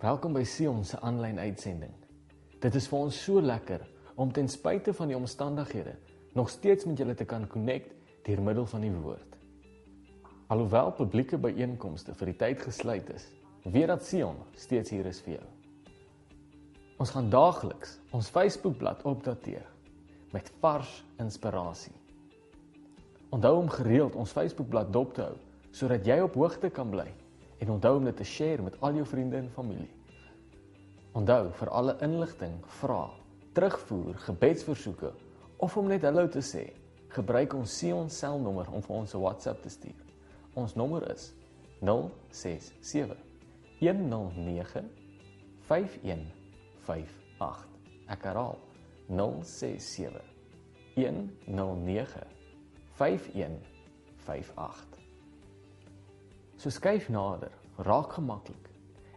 Welkom by Sion se aanlyn uitsending. Dit is vir ons so lekker om ten spyte van die omstandighede nog steeds met julle te kan connect deur middel van die woord. Alhoewel publieke byeenkomste vir die tyd gesluit is, weet dat Sion steeds hier is vir jou. Ons gaan daagliks ons Facebookblad opdateer met vars inspirasie. Onthou om gereeld ons Facebookblad dop te hou sodat jy op hoogte kan bly en onthou om dit te share met al jou vriende en familie. Onthou vir alle inligting, vrae, terugvoer, gebedsversoeke of om net hallo te sê, gebruik ons Sion selnommer om vir ons 'n WhatsApp te stuur. Ons nommer is 067 109 5158. Ek herhaal 067 109 5158. So skuif nader, raak gemaklik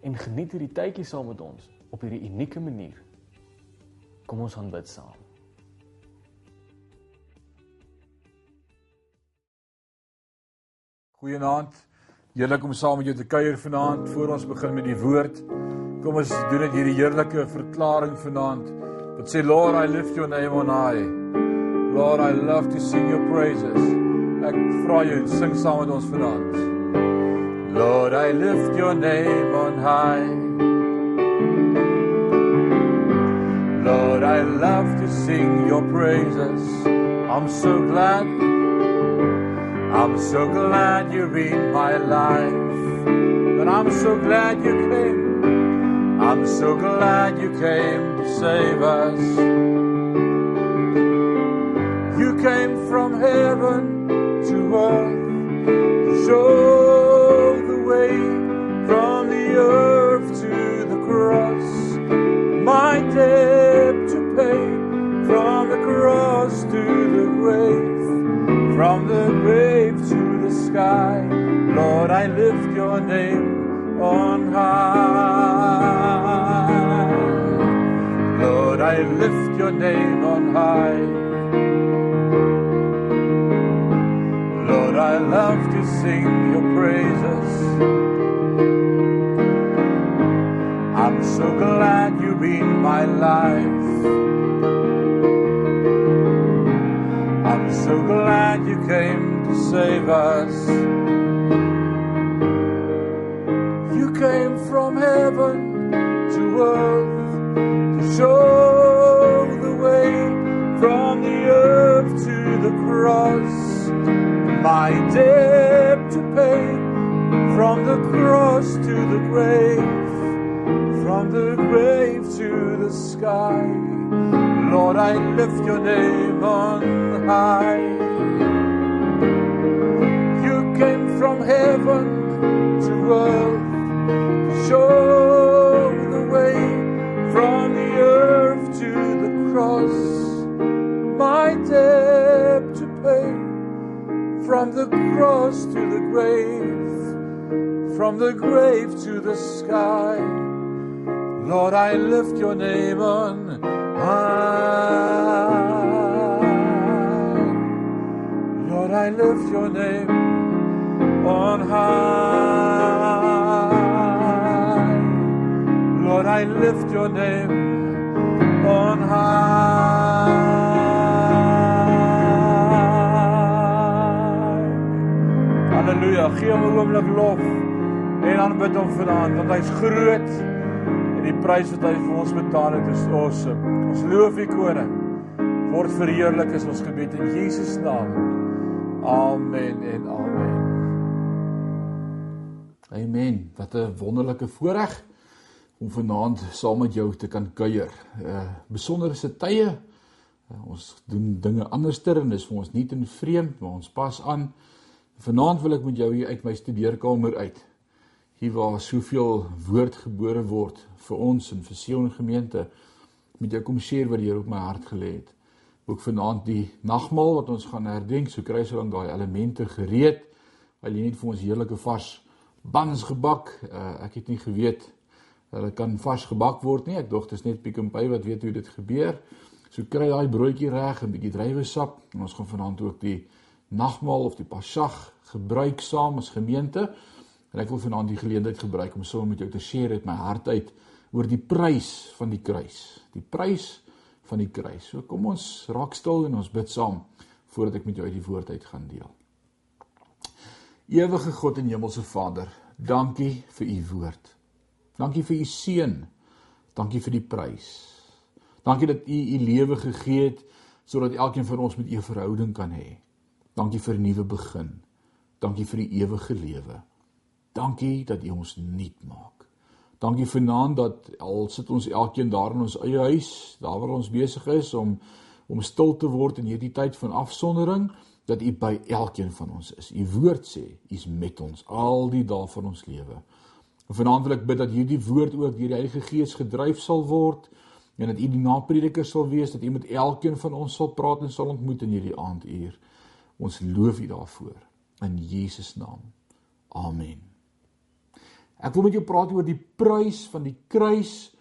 en geniet hierdie tydjie saam met ons op hierdie unieke manier. Kom ons aanbid saam. Goeienaand. Heerlik om saam met jou te kuier vanaand voor ons begin met die woord. Kom ons doen dit hierdie heerlike verklaring vanaand. Wat sê Lord, I lift your name on high. Lord, I love to sing your praises. Ek vra jou sing saam met ons vanaand. Lord, I lift your name on high. Lord, I love to sing your praises. I'm so glad, I'm so glad you're in my life. And I'm so glad you came, I'm so glad you came to save us. High. Lord, I love to sing your praises. I'm so glad you've been my life. I'm so glad you came to save us. The grave to the sky. Lord, I lift your name on high. You came from heaven to earth show the way from the earth to the cross. My debt to pay from the cross to the grave, from the grave to the sky. Lord, I lift your name on high. Lord, I lift your name on high. Lord, I lift your name on high. Halleluja. Gee hom 'n oomblik lof en aanbid hom vanaand want hy's groot en die prys wat hy vir ons betaal het is awesome. Ons loof U koning. Word verheerlik is ons gebed in Jesus naam. Amen en amen. Amen. Wat 'n wonderlike voorreg om vanaand saam met jou te kan kuier. Uh besonderse tye. Uh, ons doen dinge anderster en dis vir ons nie te vreemd, maar ons pas aan. Vanaand wil ek met jou hier uit my studeerkamer uit hier waar soveel woord gebore word vir ons en vir Sion gemeente met jou kom share wat die Here op my hart gelê het. Ook vanaand die nagmaal wat ons gaan herdenk, so kry ons dan daai elemente gereed. Jy net vir ons heerlike vars buns gebak? Uh, ek het nie geweet hulle kan vars gebak word nie. Ek dink dit is net Pick n Pay wat weet hoe dit gebeur. So kry daai broodjie reg en 'n bietjie druiwesap en ons gaan vanaand ook die nagmaal of die Pasag gebruik saam as gemeente. En ek wil vanaand die geleentheid gebruik om saam met jou te share uit my hart uit oor die prys van die kruis. Die prys van die kruis. So kom ons raak stil en ons bid saam voordat ek met jou uit die woord uit gaan deel. Ewige God en Hemelse Vader, dankie vir u woord. Dankie vir u seun. Dankie vir die prys. Dankie dat u u lewe gegee het sodat elkeen van ons met u 'n verhouding kan hê. Dankie vir 'n nuwe begin. Dankie vir die ewige lewe. Dankie dat U ons nuut maak. Dankie vanaand dat al sit ons elkeen daar in ons eie huis, daar waar ons besig is om om stil te word in hierdie tyd van afsondering, dat U by elkeen van ons is. U woord sê, U is met ons al die dae van ons lewe. En vanaand wil ek bid dat hierdie woord ook deur die Heilige Gees gedryf sal word en dat U die naprediker sal wees, dat U met elkeen van ons sal praat en sal ontmoet in hierdie aanduur. Ons loof U daarvoor in Jesus naam. Amen. Ek wil met jou praat oor die prys van die kruis.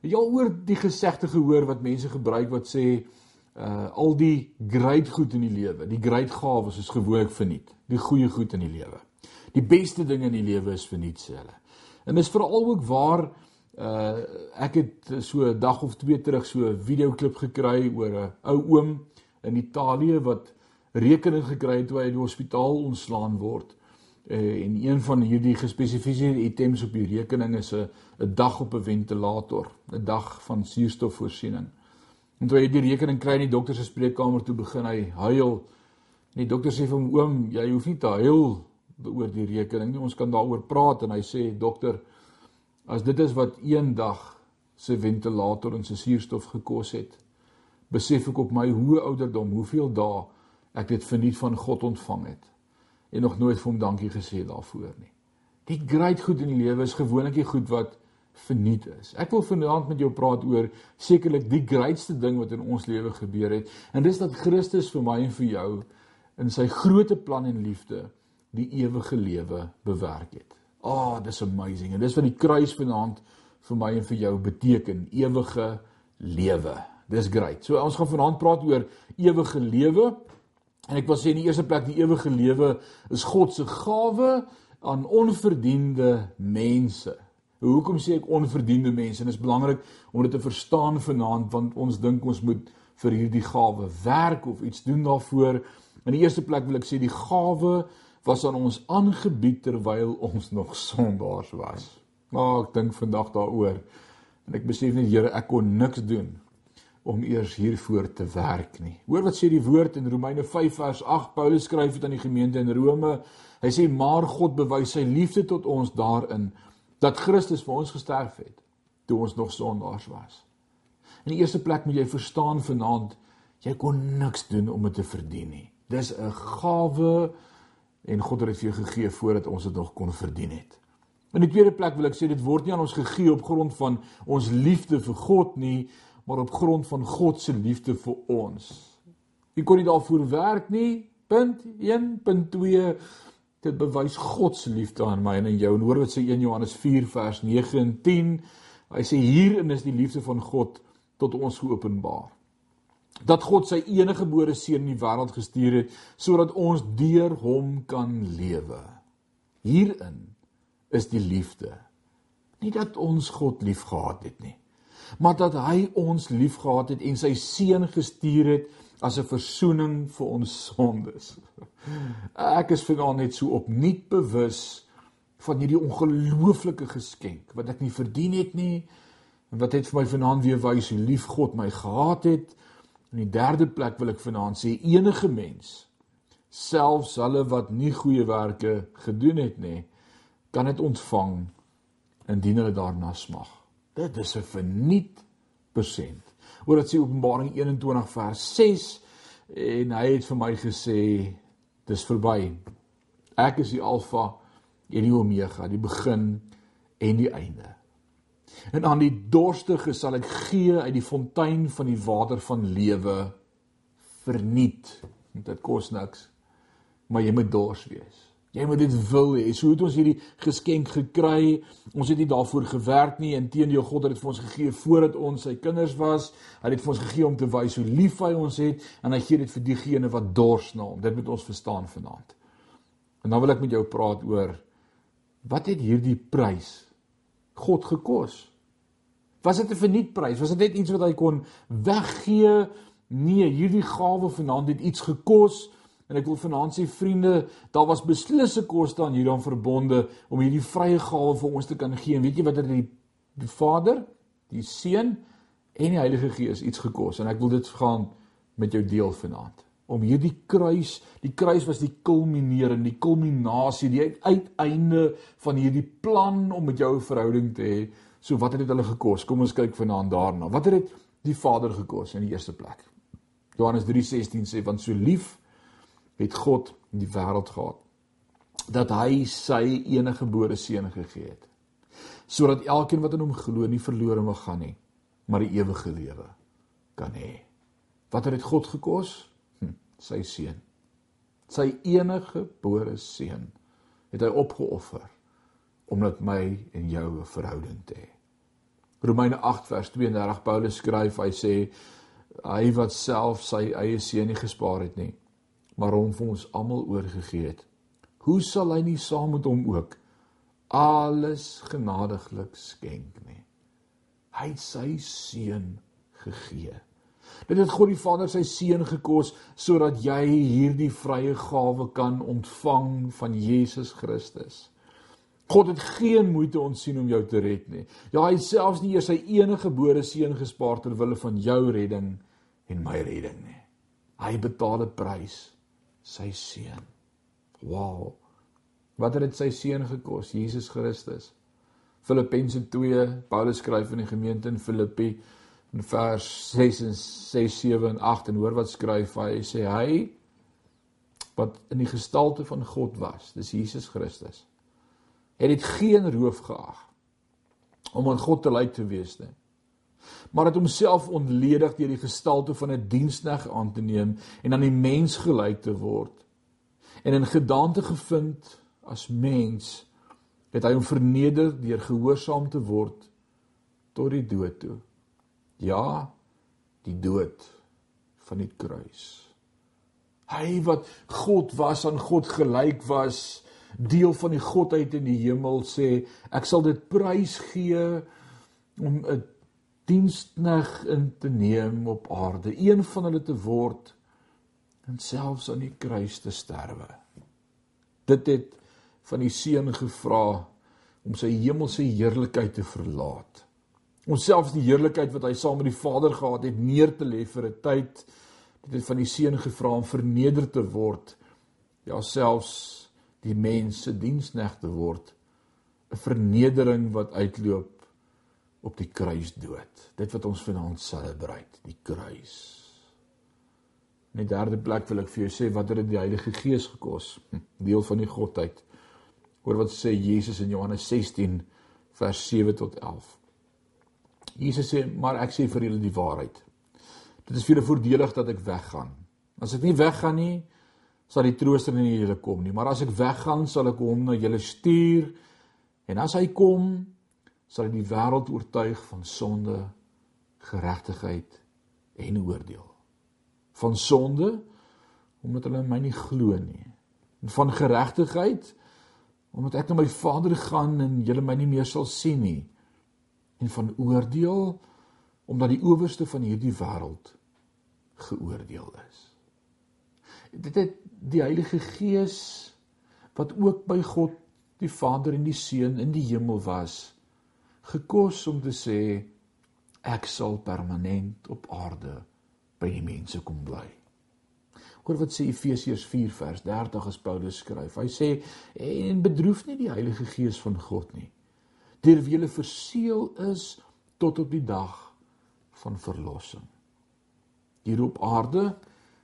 Het jy al oor die gesegde gehoor wat mense gebruik wat sê uh al die great goed in die lewe, die great gawes is gewoonlik verniet. Die goeie goed in die lewe. Die beste dinge in die lewe is verniet sê hulle. En dis veral ook waar uh ek het so 'n dag of twee terug so 'n videoklip gekry oor 'n ou oom in Italië wat rekening gekry het toe hy in die hospitaal ontslaan word. Uh, en een van hierdie gespesifiseerde items op die rekening is 'n 'n dag op 'n ventilator, 'n dag van suurstofvoorsiening. En toe hy die rekening kry in die dokter se spreekkamer toe begin hy huil. En die dokter sê vir hom: "Oom, jy hoef nie te huil oor die rekening nie. Ons kan daaroor praat." En hy sê: "Dokter, as dit is wat een dag se ventilator en se suurstof gekos het, besef ek op my hoë ouderdom hoeveel dae ek dit verniet van God ontvang het." En nog nooit vir hom dankie gesê daarvoor nie. Die great goed in die lewe is gewoonlik die goed wat verniet is. Ek wil vanaand met jou praat oor sekerlik die greatste ding wat in ons lewe gebeur het en dis dat Christus vir my en vir jou in sy groote plan en liefde die ewige lewe bewerk het. Ah, oh, dis amazing. En dis wat die kruis vanaand vir my en vir jou beteken, ewige lewe. Dis great. So ons gaan vanaand praat oor ewige lewe En ek wil sê in die eerste plek die ewige lewe is God se gawe aan onverdiende mense. Hoekom sê ek onverdiende mense? En dit is belangrik om dit te verstaan vanaand want ons dink ons moet vir hierdie gawe werk of iets doen daarvoor. In die eerste plek wil ek sê die gawe was aan ons aangebied terwyl ons nog sondaars was. Maar ek dink vandag daaroor en ek besef net Here ek kon niks doen om eers hiervoor te werk nie. Hoor wat sê die woord in Romeine 5 vers 8. Paulus skryf dit aan die gemeente in Rome. Hy sê maar God bewys sy liefde tot ons daarin dat Christus vir ons gesterf het toe ons nog sondaars was. In die eerste plek moet jy verstaan vanaand jy kon niks doen om dit te verdien nie. Dis 'n gawe en God het dit vir jou gegee voordat ons dit nog kon verdien het. In die tweede plek wil ek sê dit word nie aan ons gegee op grond van ons liefde vir God nie, maar op grond van God se liefde vir ons. Jy kon nie daarvoor werk nie. Punt 1, punt 2 dit bewys God se liefde aan my en aan jou. En hoor wat sê 1 Johannes 4 vers 9 en 10. Hy sê hierin is die liefde van God tot ons geopenbaar. Dat God sy enige gebore seun in die wêreld gestuur het sodat ons deur hom kan lewe. Hierin is die liefde. Nie dat ons God liefgehad het nie maar dat hy ons liefgehad het en sy seun gestuur het as 'n verzoening vir ons sondes. Ek is vanaand net so opnuut bewus van hierdie ongelooflike geskenk wat ek nie verdien het nie en wat het vir my vanaand weer wys hoe lief God my gehad het. In die derde plek wil ek vanaand sê enige mens selfs hulle wat nie goeie werke gedoen het nie kan dit ontvang indien hulle daarna smag. Dit is 'n verniet persent. Oor dit sê Openbaring 21 vers 6 en hy het vir my gesê dis verby. Ek is die Alfa en die Omega, die begin en die einde. En aan die dorstige sal ek gee uit die fontein van die water van lewe verniet. Dit kos niks, maar jy moet dors wees. Jy moet dit wil hê. So het ons hierdie geskenk gekry. Ons het nie daarvoor gewerk nie. Inteendeel God het dit vir ons gegee voordat ons sy kinders was. Hy het dit vir ons gegee om te wys hoe lief hy ons het en hy gee dit vir diegene wat dors na hom. Dit moet ons verstaan vanaand. En dan wil ek met jou praat oor Wat het hierdie prys God gekos? Was dit 'n vernietprys? Was dit net iets wat hy kon weggee? Nee, hierdie gawe vanaand het iets gekos. En ek wil vanaand sê vriende, daar was beslis 'n koste aan hieraan verbonde om hierdie vrye gawe vir ons te kan gee. En weet jy wat dit die, die Vader, die Seun en die Heilige Gees iets gekos en ek wil dit gaan met jou deel vanaand om hierdie kruis, die kruis was die kulminering, die kulminasie, die uiteinde van hierdie plan om met jou 'n verhouding te hê. So wat het dit hulle gekos? Kom ons kyk vanaand daarna. Wat het dit die Vader gekos in die eerste plek? Johannes 3:16 sê want so lief het God die wêreld gehad dat hy sy enige gebore seun gegee het sodat elkeen wat in hom glo nie verlore mag gaan nie maar die ewige lewe kan hê. Wat het dit God gekos? sy seun. Sy enige gebore seun het hy opgeoffer om met my en jou 'n verhouding te hê. Romeine 8 vers 32 Paulus skryf, hy sê hy wat self sy eie seun nie gespaar het nie, maar hom vir ons almal oorgegee het. Hoe sal hy nie saam met hom ook alles genadiglik skenk nie? Hy het sy seun gegee. Dit het God die Vader sy seun gekos sodat jy hierdie vrye gawe kan ontvang van Jesus Christus. God het geen moeite ontsien om jou te red nie. Ja, hy selfs nie eers sy enige gebore seun gespaar ter wille van jou redding en my redding nie. Hy betaal 'n prys, sy seun. Wow. Wat het dit sy seun gekos? Jesus Christus. Filippense 2, Paulus skryf aan die gemeente in Filippi in vers 6 en 6 7 en 8 en hoor wat skryf hy sê hy wat in die gestalte van God was dis Jesus Christus het dit geen roof geag om aan God te lyk te wees nie maar het homself ontledig deur die gestalte van 'n diensknegt aan te neem en aan die mens gelyk te word en in gedaante gevind as mens het hy hom verneder deur gehoorsaam te word tot die dood toe Ja, die dood van die kruis. Hy wat God was aan God gelyk was, deel van die godheid in die hemel sê, ek sal dit prys gee om 'n dienskneg in te neem op aarde, een van hulle te word en selfs aan die kruis te sterwe. Dit het van die seun gevra om sy hemelse heerlikheid te verlaat onsself die heerlikheid wat hy saam met die Vader gehad het neer te lê vir 'n tyd dit het van die seun gevra om verneder te word ja selfs die mense diensknegt te word 'n vernedering wat uitloop op die kruis dood dit wat ons vanaand celebrate die kruis in die derde plek wil ek vir jou sê wat het die Heilige Gees gekos hm, deel van die godheid hoor wat sê Jesus in Johannes 16 vers 7 tot 11 Jesus sê, maar ek sê vir julle die waarheid. Dit is vir julle voordelig dat ek weggaan. As ek nie weggaan nie, sal die trooster nie julle kom nie, maar as ek weggaan, sal ek hom na julle stuur. En as hy kom, sal hy die wêreld oortuig van sonde, geregtigheid en oordeel. Van sonde omdat hulle my nie glo nie. En van geregtigheid omdat ek na my Vader gaan en julle my nie meer sal sien nie en van oordeel omdat die owerste van hierdie wêreld geoordeel is. Dit het die Heilige Gees wat ook by God die Vader en die Seun in die hemel was gekos om te sê ek sal permanent op aarde by die mense kom bly. Hoor wat sê Efesiërs 4 vers 30 as Paulus skryf. Hy sê en bedroef nie die Heilige Gees van God nie deur wie hulle verseël is tot op die dag van verlossing. Hier op aarde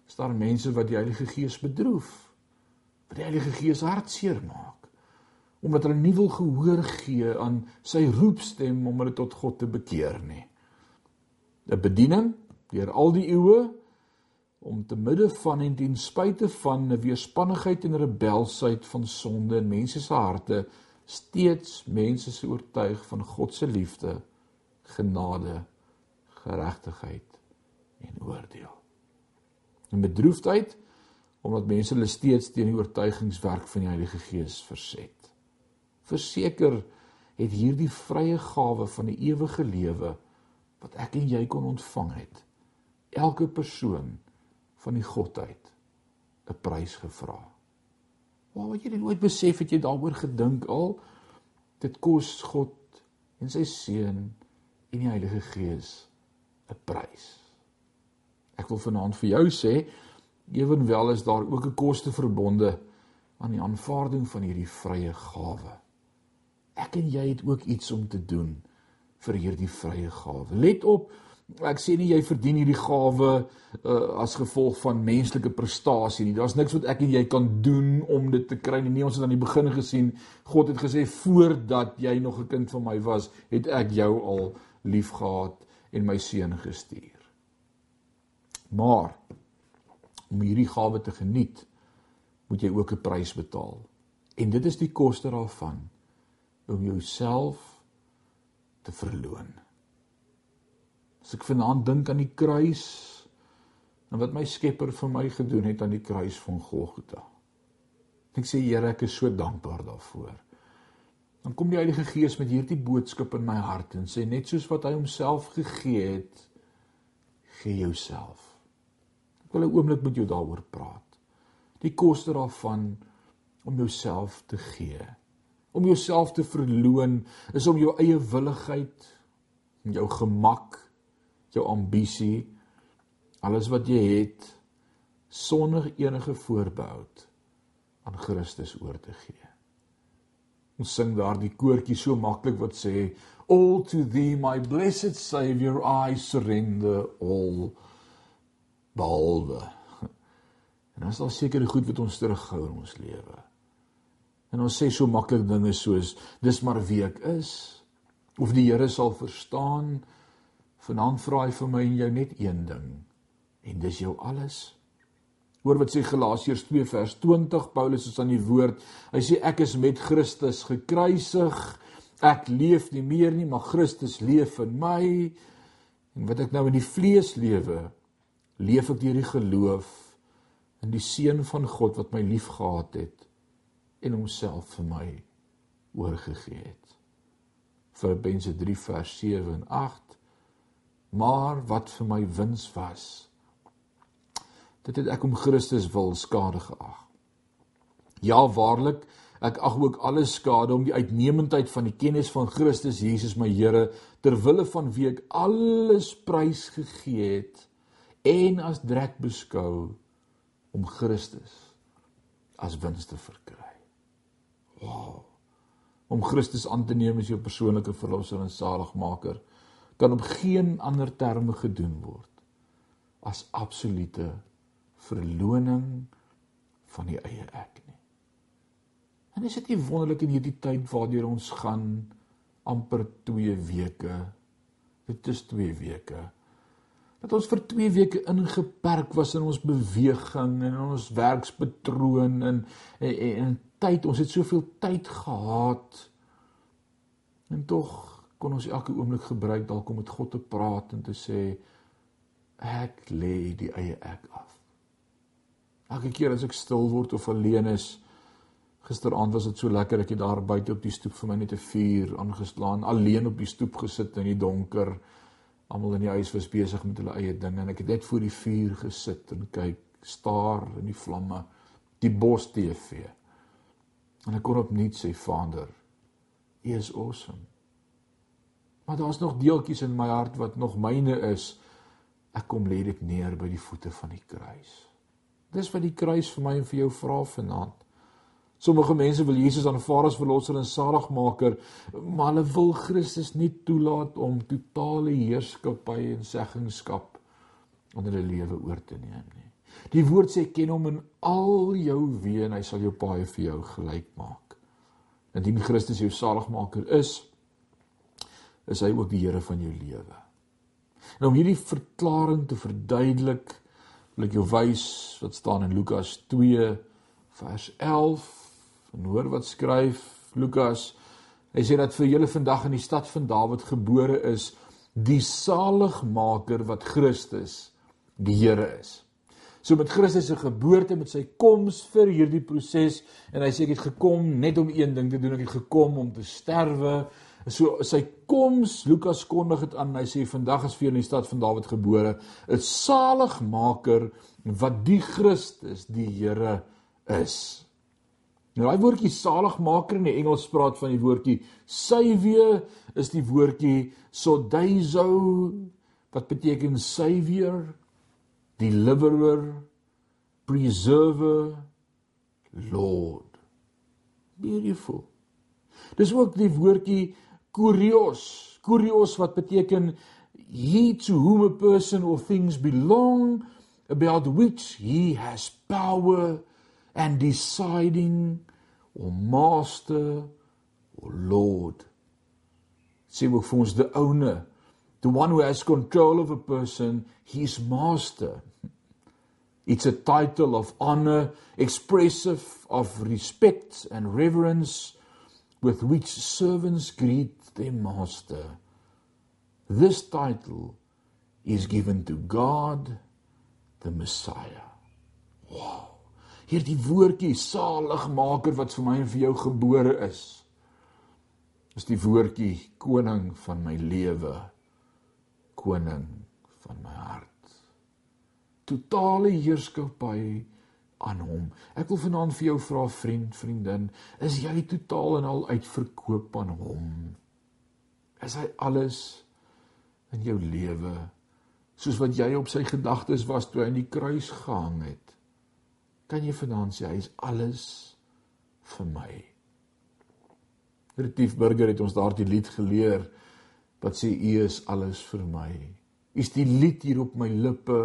staan mense wat die Heilige Gees bedroef. Wat die Heilige Gees hartseer maak omdat hulle nie wil gehoor gee aan sy roepstem om hulle tot God te bekeer nie. 'n Bediening deur al die eeue om te midde van en ten spyte van 'n weerspannigheid en rebelsheid van sonde in mense se harte steeds mense se oortuig van God se liefde, genade, geregtigheid en oordeel. En bedroefdheid omdat mense hulle steeds teen die oortuigingswerk van die Heilige Gees verset. Verseker het hierdie vrye gawe van die ewige lewe wat ek en jy kon ontvang het elke persoon van die godheid 'n prys gevra. Waar wat jy dit nooit besef het jy daaroor gedink al dit kos God en sy seun en die Heilige Gees 'n prys. Ek wil vanaand vir jou sê ewenwel is daar ook 'n koste verbonde aan die aanvaarding van hierdie vrye gawe. Ek en jy het ook iets om te doen vir hierdie vrye gawe. Let op, ek sê nie jy verdien hierdie gawe uh, as gevolg van menslike prestasie nie. Daar's niks wat ek en jy kan doen om dit te kry nie. Nee, ons het aan die begin gesien, God het gesê voordat jy nog 'n kind van my was, het ek jou al liefgehad en my seun gestuur. Maar om hierdie gawe te geniet, moet jy ook 'n prys betaal. En dit is die koste daarvan om jouself te verloon. As ek vanaand dink aan die kruis en wat my Skepper vir my gedoen het aan die kruis van Golgotha. Ek sê Here, ek is so dankbaar daarvoor. Dan kom die Heilige Gees met hierdie boodskap in my hart en sê net soos wat hy homself gegee het, gee jouself. Ek wil 'n oomblik met jou daaroor praat. Die koste daarvan om jouself te gee. Om jouself te verloon is om jou eie willigheid jou gemak jou ambisie, alles wat jy het sonder enige voorbehoud aan Christus oor te gee. Ons sing daardie koortjie so maklik wat sê all to thee my blessed savior I surrender all behalwe. En is daar seker goed wat ons terughou in ons lewe. En ons sê so maklik dinge soos dis maar wie ek is of die Here sal verstaan Vanaand vra hy vir my en jou net een ding en dis jou alles. Hoor wat sê Galasiërs 2 vers 20 Paulus is aan die woord. Hy sê ek is met Christus gekruisig. Ek leef nie meer nie, maar Christus leef in my. En wat ek nou in die vlees lewe, leef ek deur die geloof in die seun van God wat my liefgehad het en homself vir my oorgegee het. Filippense 3 vers 7 en 8 maar wat vir my wins was dit het ek om Christus wil skade geag ja waarlik ek ag ook alles skade om die uitnemendheid van die kennis van Christus Jesus my Here ter wille van wie ek alles prys gegee het en as drek beskou om Christus as wins te verkry wow om Christus aan te neem as jou persoonlike verlosser en saligmaker kan op geen ander terme gedoen word as absolute verloning van die eie ek nie. En is dit nie wonderlik in hierdie tyd waardeur ons gaan amper 2 weke. Dit is 2 weke. Dat ons vir 2 weke ingeperk was in ons beweging en in ons werkspatroon en en, en tyd, ons het soveel tyd gehad. En tog kon ons elke oomblik gebruik dalk om met God te praat en te sê ek lê die eie ek af. Elke keer as ek stil word of alleen is, gisteraand was dit so lekker ek het daar buite op die stoep vir my net 'n vuur aangeslaan, alleen op die stoep gesit in die donker. Almal in die huis was besig met hulle eie dinge en ek het net voor die vuur gesit en kyk, staar in die vlamme, die bos TV. En ek kon opnuut sê Vader, U is awesome. Maar daar's nog deeltjies in my hart wat nog myne is. Ek kom lê dit neer by die voete van die kruis. Dis wat die kruis vir my en vir jou vra vanaand. Sommige mense wil Jesus aanvaar as verlosser en saligmaker, maar hulle wil Christus nie toelaat om totale heerskappy en seggenskap onder hulle lewe oor te neem nie. Die woord sê ken hom in al jou weë en hy sal jou paai vir jou gelyk maak. Indien Christus jou saligmaker is, is hy ook die Here van jou lewe. En om hierdie verklaring te verduidelik, wil ek jou wys wat staan in Lukas 2 vers 11. En hoor wat skryf Lukas. Hy sê dat vir julle vandag in die stad van Dawid gebore is die saligmaker wat Christus die Here is. So met Christus se geboorte met sy koms vir hierdie proses en hy sê ek het gekom net om een ding te doen, ek het gekom om te sterwe. So sy koms, Lukas kondig dit aan. Hy sê vandag is vir in die stad van Dawid gebore 'n saligmaker wat die Christus, die Here is. Nou daai woordjie saligmaker in die Engels praat van die woordjie saviour is die woordjie sodaizo wat beteken savior, deliverer, preserver, lord. Beautiful. Dis ook die woordjie kurios, kurios wat beteken he to whom a person or things belong about which he has power and deciding or master or lord. Sê ook vir ons die oune, the one who has control of a person, his master. It's a title of honor expressive of respect and reverence with which servants greet their master. This title is given to God the Messiah. Wow hierdie woordjie saligmaker wat vir my en vir jou gebore is. Is die woordjie koning van my lewe. Koning van my hart. Totale heerskappy aan hom. Ek wil vanaand vir jou vra vriend vriendin is jy totaal en al uitverkoop aan hom? Is hy alles in jou lewe soos wat jy op sy gedagtes was toe hy aan die kruis gehang het kan jy vanaand sê hy is alles vir my. Retief Burger het ons daardie lied geleer wat sê u is alles vir my. U is die lied hier op my lippe.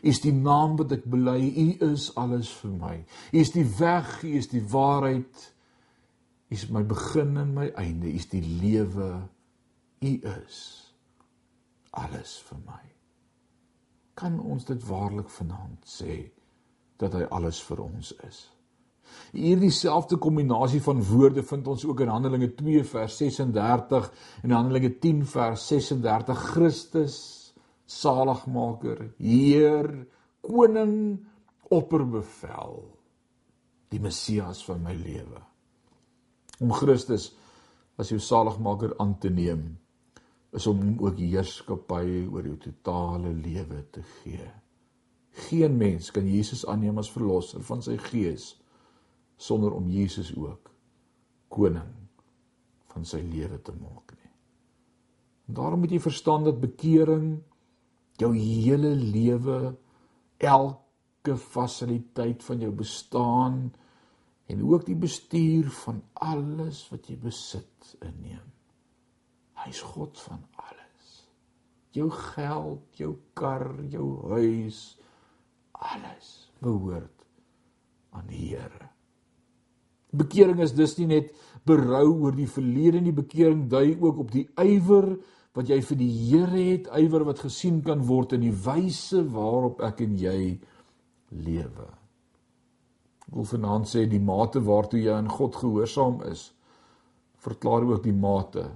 U is die naam wat ek bely. U is alles vir my. U is die weg, u is die waarheid. U is my begin en my einde. U is die lewe. U is alles vir my. Kan ons dit waarlik vanaand sê? Dat hy alles vir ons is. Hierdie selfde kombinasie van woorde vind ons ook in Handelinge 2 vers 36 en Handelinge 10 vers 36 Christus saligmaker, Heer, koning, opperbevel, die Messias van my lewe. Om Christus as jou saligmaker aan te neem is om hom ook heerskappy oor jou totale lewe te gee. Geen mens kan Jesus aanneem as verlosser van sy gees sonder om Jesus ook koning van sy lewe te maak nie. En daarom moet jy verstaan dat bekering jou hele lewe elke fasiliteit van jou bestaan en ook die bestuur van alles wat jy besit inneem. Hy's God van alles. Jou geld, jou kar, jou huis, alles behoort aan die Here. Bekering is dus nie net berou oor die verlede nie, bekering dui ook op die ywer wat jy vir die Here het, ywer wat gesien kan word in die wyse waarop ek en jy lewe. Ek wil vanaand sê die mate waartoe jy aan God gehoorsaam is, verklaar ook die mate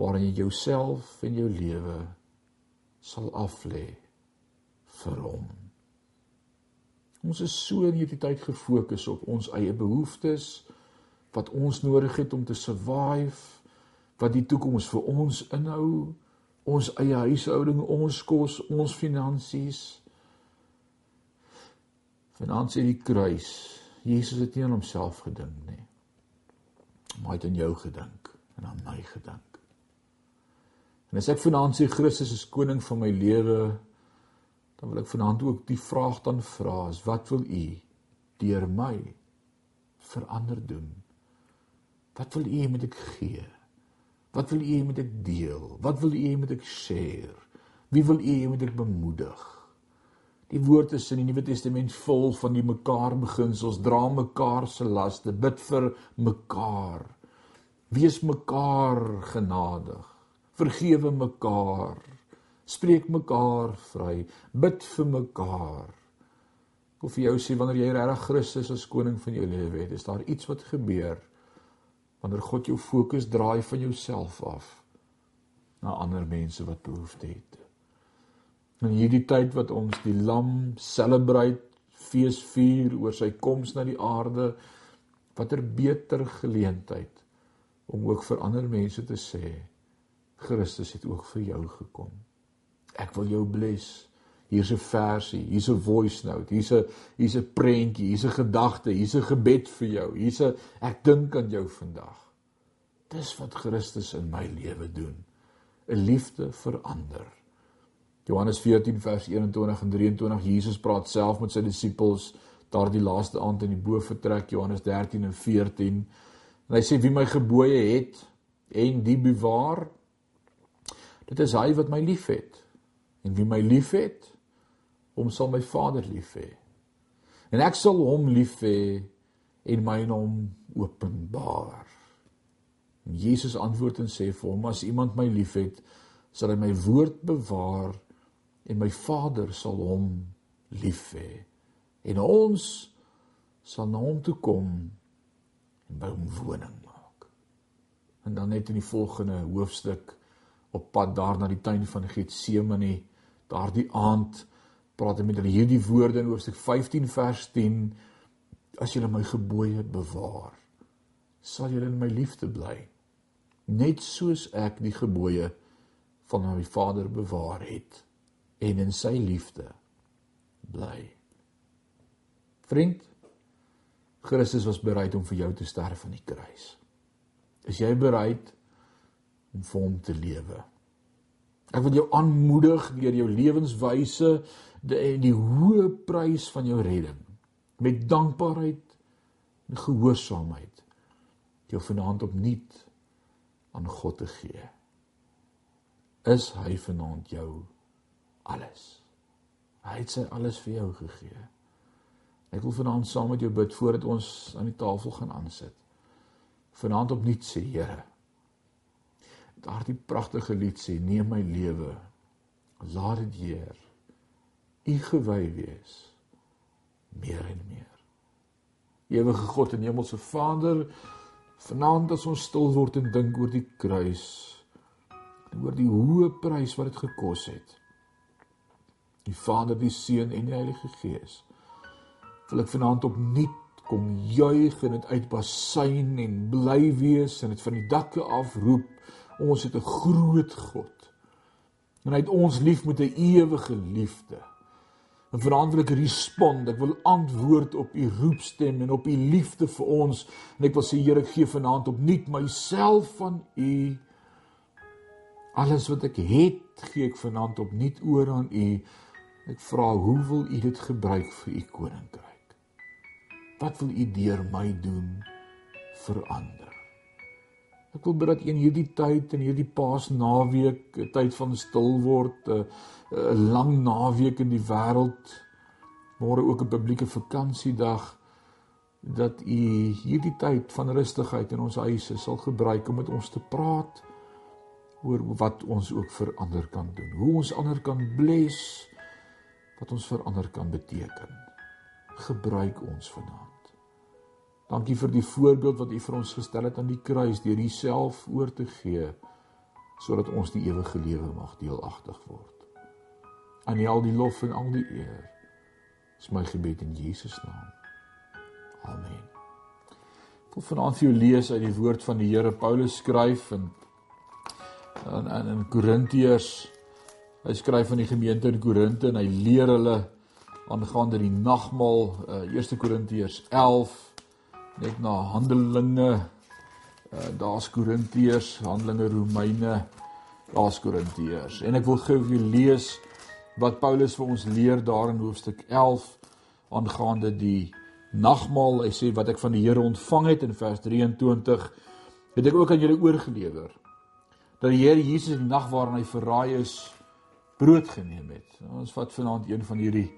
waarin jy jouself en jou lewe sal aflê vir hom. Ons is so in hierdie tyd gefokus op ons eie behoeftes wat ons nodig het om te survive, wat die toekoms vir ons inhou, ons eie huishouding, ons kos, ons finansies. Vanaand sê die kruis, Jesus het nie aan homself gedink nie. Maar hy het aan jou gedink en aan my gedink. En as ek vanaand sê Christus is koning van my lewe, dan wil ek vanaand ook die vraag dan vra is wat wil u deur my verander doen? Wat wil u met ek gee? Wat wil u met ek deel? Wat wil u met ek share? Wie wil u met ek bemoedig? Die woord is in die nuwe testament vol van die mekaar beginsels. Dra mekaar se laste bid vir mekaar. Wees mekaar genadig. Vergewe mekaar spreek mekaar vry, bid vir mekaar. Ek wil vir jou sê wanneer jy regtig Christus as koning van jou lewe het, is daar iets wat gebeur wanneer God jou fokus draai van jouself af na ander mense wat behoefte het. In hierdie tyd wat ons die lam celebrate, fees vier oor sy koms na die aarde, watter beter geleentheid om ook vir ander mense te sê Christus het ook vir jou gekom. Ek wil jou bless. Hier's 'n versie, hier's 'n voice note, hier's 'n hier's 'n prentjie, hier's 'n gedagte, hier's 'n gebed vir jou. Hier's 'n ek dink aan jou vandag. Dis wat Christus in my lewe doen. 'n Liefde vir ander. Johannes 14 vers 21 en 23 Jesus praat self met sy disippels daardie laaste aand in die boefretrek Johannes 13 en 14. En hy sê wie my gebooie het en die bewaar dit is hy wat my liefhet. En wie my liefhet, hom sal my Vader lief hê. En ek sal hom lief hê en my in hom openbaar. En Jesus antwoord en sê vir hom: As iemand my liefhet, sal hy my woord bewaar en my Vader sal hom lief hê. En ons sal na hom toe kom en by hom woning maak. En dan net in die volgende hoofstuk op pad daar na die tuin van Getsemane, daardie aand praat hy met hulle hierdie woorde in hoofstuk 15 vers 10 as julle my gebooie bewaar sal julle in my liefde bly. Net soos ek die gebooie van my Vader bewaar het en in sy liefde bly. Vriend Christus was bereid om vir jou te sterf aan die kruis. Is jy bereid om vir hom te lewe Ek wil jou aanmoedig deur jou lewenswyse die die hoë prys van jou redding met dankbaarheid en gehoorsaamheid jou vanaand opnuut aan God te gee. Is hy vanaand jou alles? Hy het sy alles vir jou gegee. Ek wil vanaand saam met jou bid voordat ons aan die tafel gaan aansit. Vanaand opnuut sê Here daardie pragtige lied sê neem my lewe laat dit Heer. U gewy wees meer en meer. Ewige God en hemelse Vader vanaand as ons stil word en dink oor die kruis en oor die hoë prys wat dit gekos het die Vader die Seun en die Heilige Gees wil ek vanaand opnuut kom juig en dit uitbasyn en bly wees en dit van die dakke af roep Ons het 'n groot God. En hy het ons lief met 'n ewige liefde. En vanaand wil ek respond. Ek wil antwoord op u roepstem en op u liefde vir ons. En ek wil sê Here, gee vanaand opnuut myself van u. Alles wat ek het, gee ek vanaand opnuut oor aan u. Ek vra, hoe wil u dit gebruik vir u koninkryk? Wat wil u deur my doen vir ander? Ek wil bid dat in hierdie tyd en hierdie Paasnaweek, 'n tyd van stil word, 'n lang naweek in die wêreld, môre ook 'n publieke vakansiedag, dat u hierdie tyd van rustigheid in ons huise sal gebruik om met ons te praat oor wat ons ook vir ander kan doen. Hoe ons ander kan bless, wat ons vir ander kan beteken. Gebruik ons vanaand. Dankie vir die voorbeeld wat U vir ons gestel het aan die kruis deur Uself oor te gee sodat ons die ewige lewe mag deelagtig word. Aan U al die lof en al die eer. Dis my gebed in Jesus naam. Amen. Ek wil vanaand vir jou lees uit die woord van die Here Paulus skryf in in in, in Korintiërs. Hy skryf aan die gemeente in Korinte en hy leer hulle aangaande die nagmaal, uh, 1 Korintiërs 11 net na Handelinge uh, daar's Korintiërs, Handelinge Romeine, daar's Korintiërs. En ek wil gou vir lees wat Paulus vir ons leer daar in hoofstuk 11 aangaande die nagmaal. Hy sê wat ek van die Here ontvang het in vers 23 het ek ook aan julle oorgelewer. Dat die Here Jesus die nag waarin hy verraai is, brood geneem het. Ons vat vanaand een van hierdie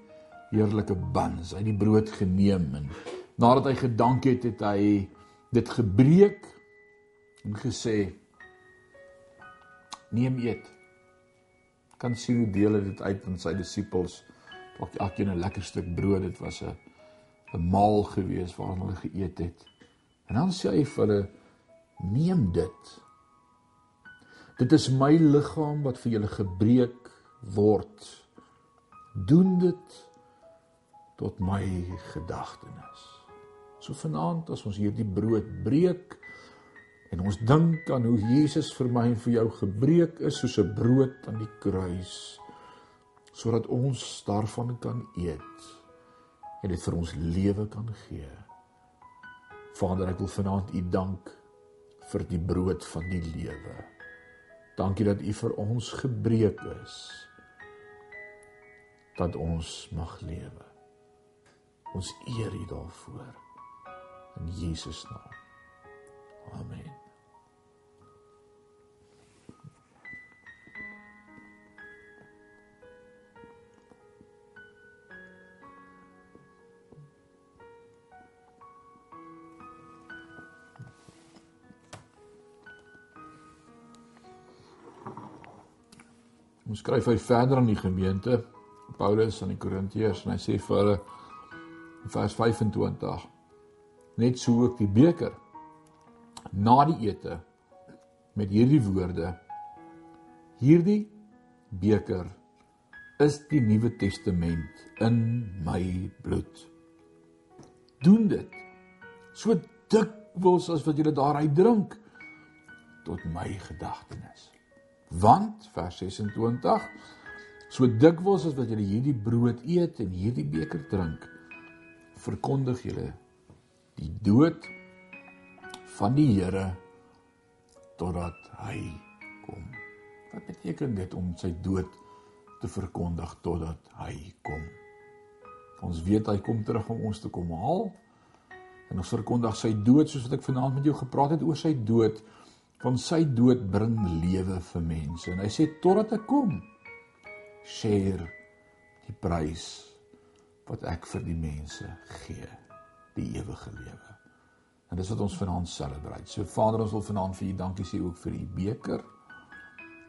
heerlike buns. Het die brood geneem en Nadat hy gedank het, het hy dit gebreek en gesê: "Neem eet." Kan sien hoe deel dit uit aan sy disippels. Pak elkeen 'n lekker stuk brood. Dit was 'n 'n maal gewees waarin hulle geëet het. En dan sê hy vir hulle: "Neem dit. Dit is my liggaam wat vir julle gebreek word. Doen dit tot my gedagtenis. So vanaand as ons hierdie brood breek en ons dink aan hoe Jesus vir my en vir jou gebreek is soos 'n brood aan die kruis sodat ons daarvan kan eet en dit vir ons lewe kan gee. Vader, ek wil vanaand U dank vir die brood van die lewe. Dankie dat U vir ons gebreek is dat ons mag lewe. Ons eer U daarvoor in Jesus naam. Amen. Ons skryf hy verder aan die gemeente Paulus aan die Korintiërs en hy sê vir hulle in vers 25 net so ook die beker na die ete met hierdie woorde. Hierdie beker is die nuwe testament in my bloed. Doen dit so dikwels as wat julle daaruit drink tot my gedagtenis. Want vers 26 so dikwels as wat julle hierdie brood eet en hierdie beker drink verkondig julle die dood van die Here totdat hy kom. Wat beteken dit om sy dood te verkondig totdat hy kom? Ons weet hy kom terug om ons te kom haal. En ons verkondig sy dood soos wat ek vanaand met jou gepraat het oor sy dood. Van sy dood bring lewe vir mense. En hy sê totdat ek kom, share die prys wat ek vir die mense gee die ewige lewe. En dis wat ons vanaand celebrate. So Vader, ons wil vanaand vir U dankie sê ook vir U beker.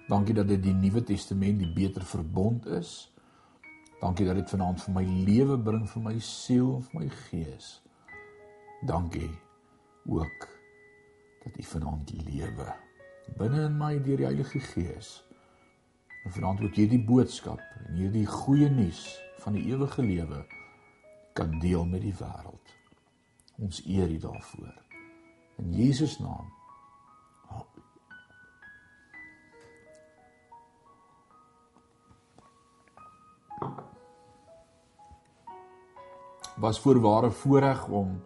Dankie dat dit die Nuwe Testament, die beter verbond is. Dankie dat dit vanaand vir my lewe bring, vir my siel, vir my gees. Dankie ook dat U vanaand lewe binne in my deur die Heilige Gees. Vanaand ook hierdie boodskap en hierdie goeie nuus van die ewige lewe kan deel met die wêreld. Ons eer U daarvoor. In Jesus naam. Was voorware voorreg om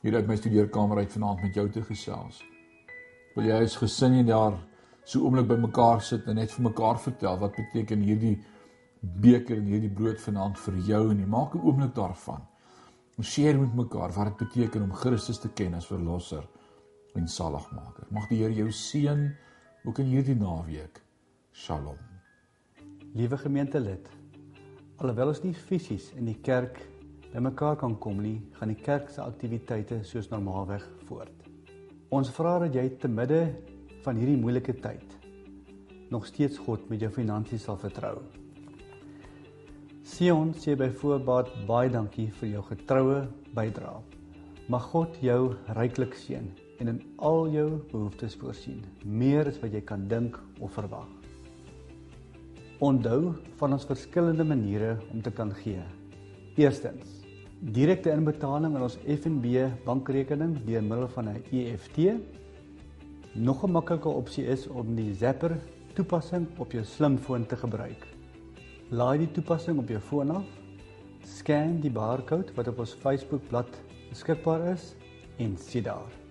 hier uit my studeerkamer uit vanaand met jou te gesels. Wil jy as gesin en daar so oomblik bymekaar sit en net vir mekaar vertel wat beteken hierdie beker en hierdie brood vanaand vir jou en jy maak 'n oomblik daarvan. Ons share met mekaar wat dit beteken om Christus te ken as verlosser en saligmaker. Mag die Here jou seën ook in hierdie naweek. Shalom. Liewe gemeentelid, alhoewel ons nie fisies in die kerk bymekaar kan kom nie, gaan die kerk se aktiwiteite soos normaalweg voort. Ons vra dat jy te midde van hierdie moeilike tyd nog steeds God met jou finansies sal vertrou. Sion sê by voorbaat baie dankie vir jou getroue bydrae. Mag God jou ryklik seën en in al jou behoeftes voorsien, meer as wat jy kan dink of verwag. Onthou van ons verskillende maniere om te kan gee. Eerstens, direkte inbetaling aan ons FNB bankrekening deur middel van 'n EFT. Nog 'n maklike opsie is om die Zapper toepassing op jou slimfoon te gebruik. Laai die toepassing op jou foon af. Scan die barcode wat op ons Facebook bladsy beskikbaar is en sien daar.